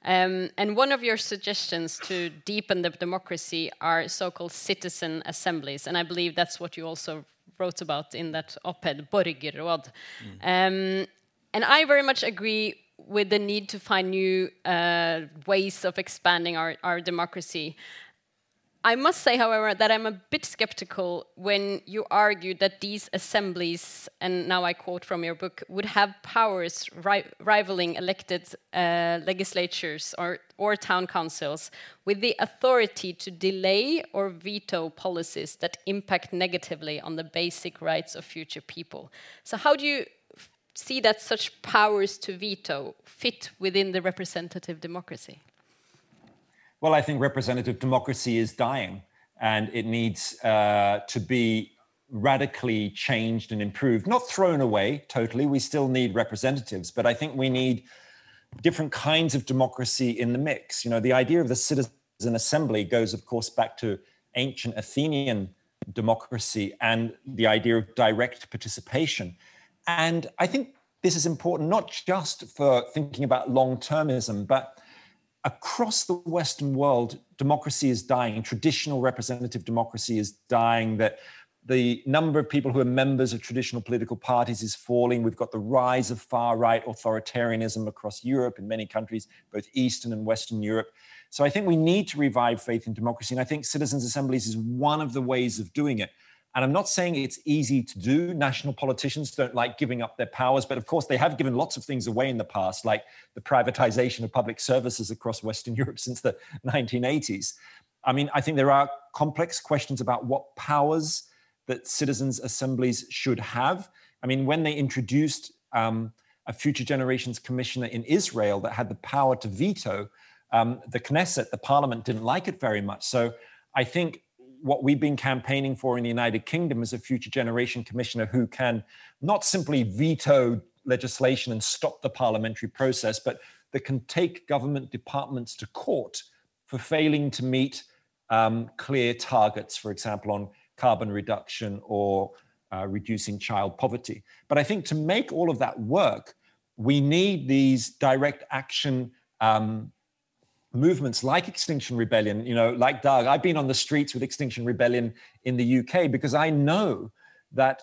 Um, and one of your suggestions to deepen the democracy are so-called citizen assemblies, and I believe that's what you also wrote about in that op-ed, Borgerråd. Mm. Um, and I very much agree with the need to find new uh, ways of expanding our, our democracy. I must say, however, that I'm a bit skeptical when you argue that these assemblies, and now I quote from your book, would have powers ri rivaling elected uh, legislatures or, or town councils with the authority to delay or veto policies that impact negatively on the basic rights of future people. So, how do you see that such powers to veto fit within the representative democracy? Well, I think representative democracy is dying and it needs uh, to be radically changed and improved, not thrown away totally. We still need representatives, but I think we need different kinds of democracy in the mix. You know, the idea of the citizen assembly goes, of course, back to ancient Athenian democracy and the idea of direct participation. And I think this is important not just for thinking about long termism, but across the Western world, democracy is dying. Traditional representative democracy is dying. That the number of people who are members of traditional political parties is falling. We've got the rise of far right authoritarianism across Europe in many countries, both Eastern and Western Europe. So I think we need to revive faith in democracy. And I think citizens' assemblies is one of the ways of doing it. And I'm not saying it's easy to do. National politicians don't like giving up their powers, but of course, they have given lots of things away in the past, like the privatization of public services across Western Europe since the 1980s. I mean, I think there are complex questions about what powers that citizens' assemblies should have. I mean, when they introduced um, a Future Generations Commissioner in Israel that had the power to veto, um, the Knesset, the parliament, didn't like it very much. So I think what we've been campaigning for in the United Kingdom is a future generation commissioner who can not simply veto legislation and stop the parliamentary process, but that can take government departments to court for failing to meet um, clear targets, for example, on carbon reduction or uh, reducing child poverty. But I think to make all of that work, we need these direct action um, movements like Extinction Rebellion, you know, like Dag. I've been on the streets with Extinction Rebellion in the UK because I know that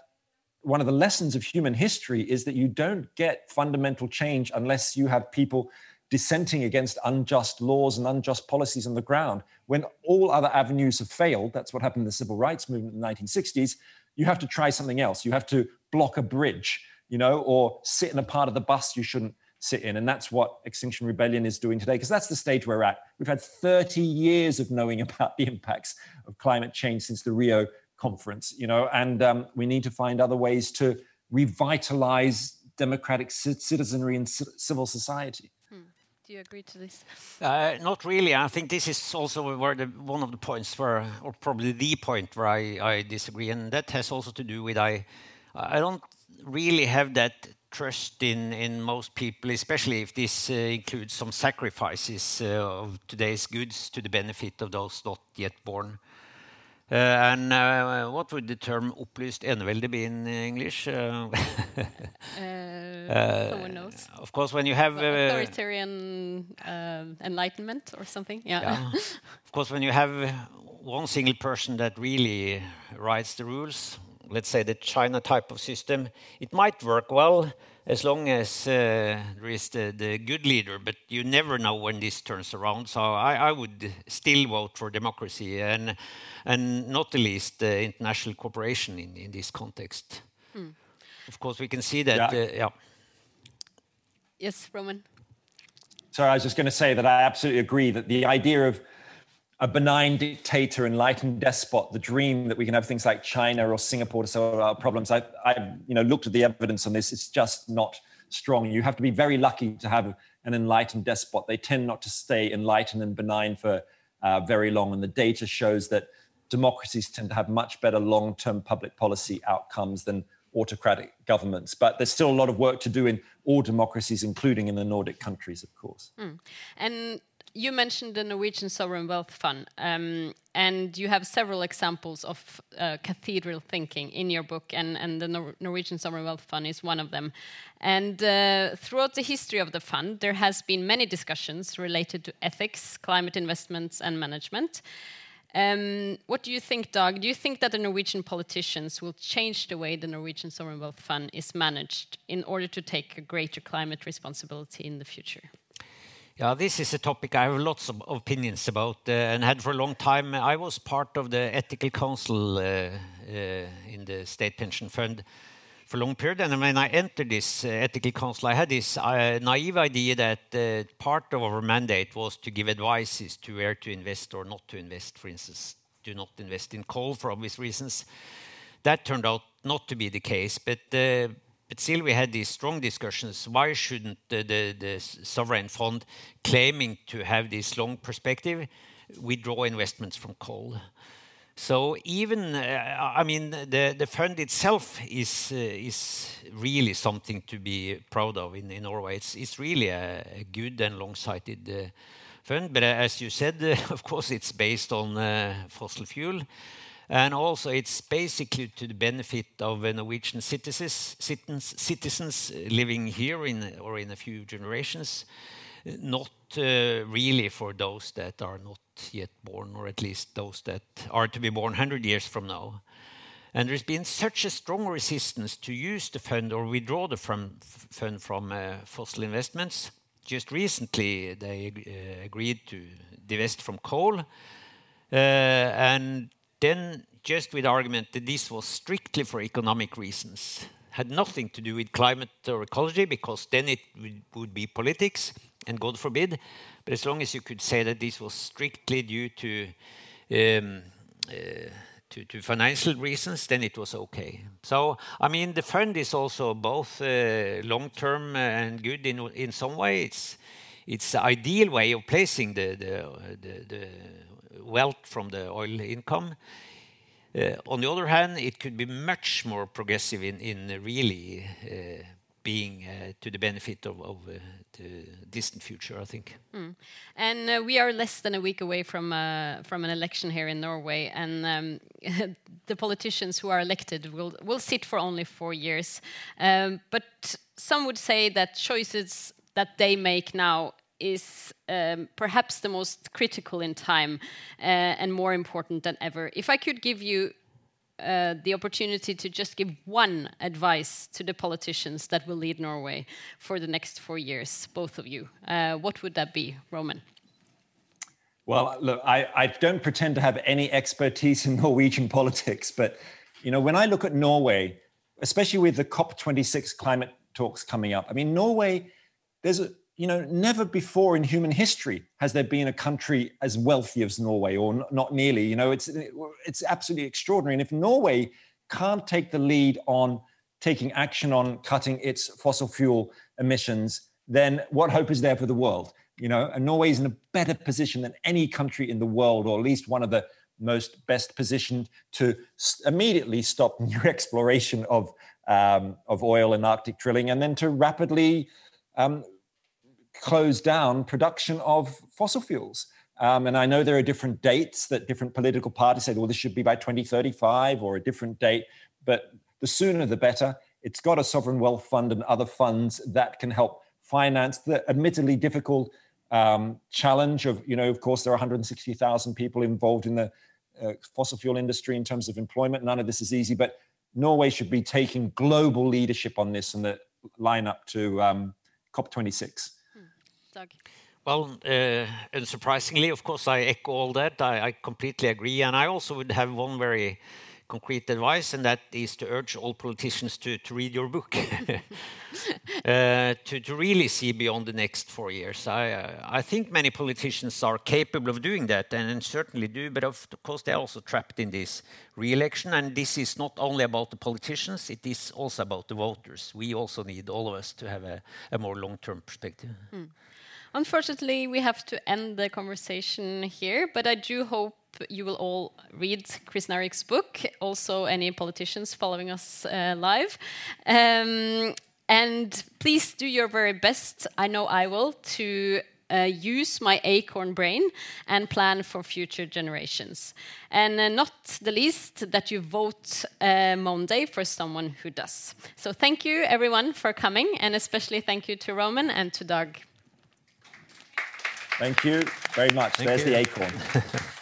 one of the lessons of human history is that you don't get fundamental change unless you have people dissenting against unjust laws and unjust policies on the ground. When all other avenues have failed, that's what happened in the civil rights movement in the 1960s, you have to try something else. You have to block a bridge, you know, or sit in a part of the bus you shouldn't sit in. And that's what Extinction Rebellion is doing today, because that's the stage we're at. We've had 30 years of knowing about the impacts of climate change since the Rio conference, you know, and um, we need to find other ways to revitalize democratic citizenry and civil society. Hmm. Do you agree to this? Uh, not really. I think this is also where the, one of the points where, or probably the point where I, I disagree, and that has also to do with I, I don't really have that trust in, in most people, especially if this uh, includes some sacrifices uh, of today's goods to the benefit of those not yet born. Uh, and uh, what would the term opplyst enevelde be in uh, English? Uh, someone knows. Of course, when you have authoritarian enlightenment or something. Yeah. of course, when you have one single person that really writes the rules, let's say, the China type of system, it might work well as long as uh, there is the, the, good leader, but you never know when this turns around. So I, I would still vote for democracy and, and not the least uh, international cooperation in, in this context. Hmm. Of course, we can see that. Yeah. Uh, yeah. Yes, Roman. Sorry, I was just going to say that I absolutely agree that the idea of a benign dictator, enlightened despot, the dream that we can have things like China or Singapore to solve our problems. I, I, you know, looked at the evidence on this. It's just not strong. You have to be very lucky to have an enlightened despot. They tend not to stay enlightened and benign for uh, very long, and the data shows that democracies tend to have much better long-term public policy outcomes than autocratic governments. But there's still a lot of work to do in all democracies, including in the Nordic countries, of course. Mm. And you mentioned the Norwegian Sovereign Wealth Fund, um, and you have several examples of uh, cathedral thinking in your book, and, and the Nor Norwegian Sovereign Wealth Fund is one of them. And uh, throughout the history of the fund, there has been many discussions related to ethics, climate investments, and management. Um, what do you think, Dag? Do you think that the Norwegian politicians will change the way the Norwegian Sovereign Wealth Fund is managed in order to take a greater climate responsibility in the future? Yeah, this is a topic I have lots of opinions about uh, and had for a long time. I was part of the ethical council uh, uh, in the state pension fund for a long period. And when I entered this uh, ethical council, I had this uh, naive idea that uh, part of our mandate was to give advices to where to invest or not to invest. For instance, do not invest in coal for obvious reasons. That turned out not to be the case, but but still we had these strong discussions. Why shouldn't the, the, the, sovereign fund, claiming to have this long perspective, withdraw investments from coal? So even, uh, I mean, the, the fund itself is, uh, is really something to be proud of in, in Norway. It's, it's really a, a good and long-sighted uh, fund. But uh, as you said, of course, it's based on uh, fossil fuel. And also, it's basically to the benefit of Norwegian citizens, citizens living here in or in a few generations. not uh, really for those that are not yet born, or at least those that are to be born 100 years from now. And there's been such a strong resistance to use the fund or withdraw the fund from uh, fossil investments. Just recently, they uh, agreed to divest from coal. Uh, and then, just with argument that this was strictly for economic reasons, had nothing to do with climate or ecology, because then it would be politics, and God forbid. But as long as you could say that this was strictly due to um, uh, to, to, financial reasons, then it was okay. So, I mean, the fund is also both uh, long term and good in in some way. It's it's the ideal way of placing the the, the, the wealth from the oil income. Uh, on the other hand, it could be much more progressive in really uh, being uh, to the benefit of, the distant future, I think. Mm. And we are less than a week away from from an election here in Norway, and um, the politicians who are elected will will sit for only four years. Um, but some would say that choices that they make now is um, perhaps the most critical in time uh, and more important than ever. If I could give you uh, the opportunity to just give one advice to the politicians that will lead Norway for the next four years, both of you, uh, what would that be, Roman? Well, look, I, I, don't pretend to have any expertise in Norwegian politics, but you know, when I look at Norway, especially with the COP26 climate talks coming up, I mean, Norway, there's a you know, never before in human history has there been a country as wealthy as Norway, or not nearly. You know, it's it's absolutely extraordinary. And if Norway can't take the lead on taking action on cutting its fossil fuel emissions, then what hope is there for the world? You know, and Norway is in a better position than any country in the world, or at least one of the most best positioned to immediately stop new exploration of um, of oil and Arctic drilling, and then to rapidly um, close down production of fossil fuels. Um, and I know there are different dates that different political parties say, well, this should be by 2035 or a different date, but the sooner the better. It's got a sovereign wealth fund and other funds that can help finance the admittedly difficult um, challenge of, you know, of course, there are 160,000 people involved in the uh, fossil fuel industry in terms of employment. None of this is easy, but Norway should be taking global leadership on this and the line up to um, COP26. Dag? Well, uh, unsurprisingly, of course, I echo all that. I, I, completely agree. And I also would have one very concrete advice, and that is to urge all politicians to, to read your book, uh, to, to really see beyond the next four years. I, uh, I think many politicians are capable of doing that, and, certainly do, but of course, they're also trapped in this re election. And this is not only about the politicians, it is also about the voters. We also need, all of us, to have a, a more long term perspective. Mm. Unfortunately, we have to end the conversation here, but I do hope you will all read Krznaric's book, also any politicians following us uh, live. Um, and please do your very best, I know I will, to uh, use my acorn brain and plan for future generations. And uh, not the least, that you vote uh, Monday for someone who does. So thank you, everyone, for coming, and especially thank you to Roman and to Dag. Thank you very much. Thank There's you. the acorn.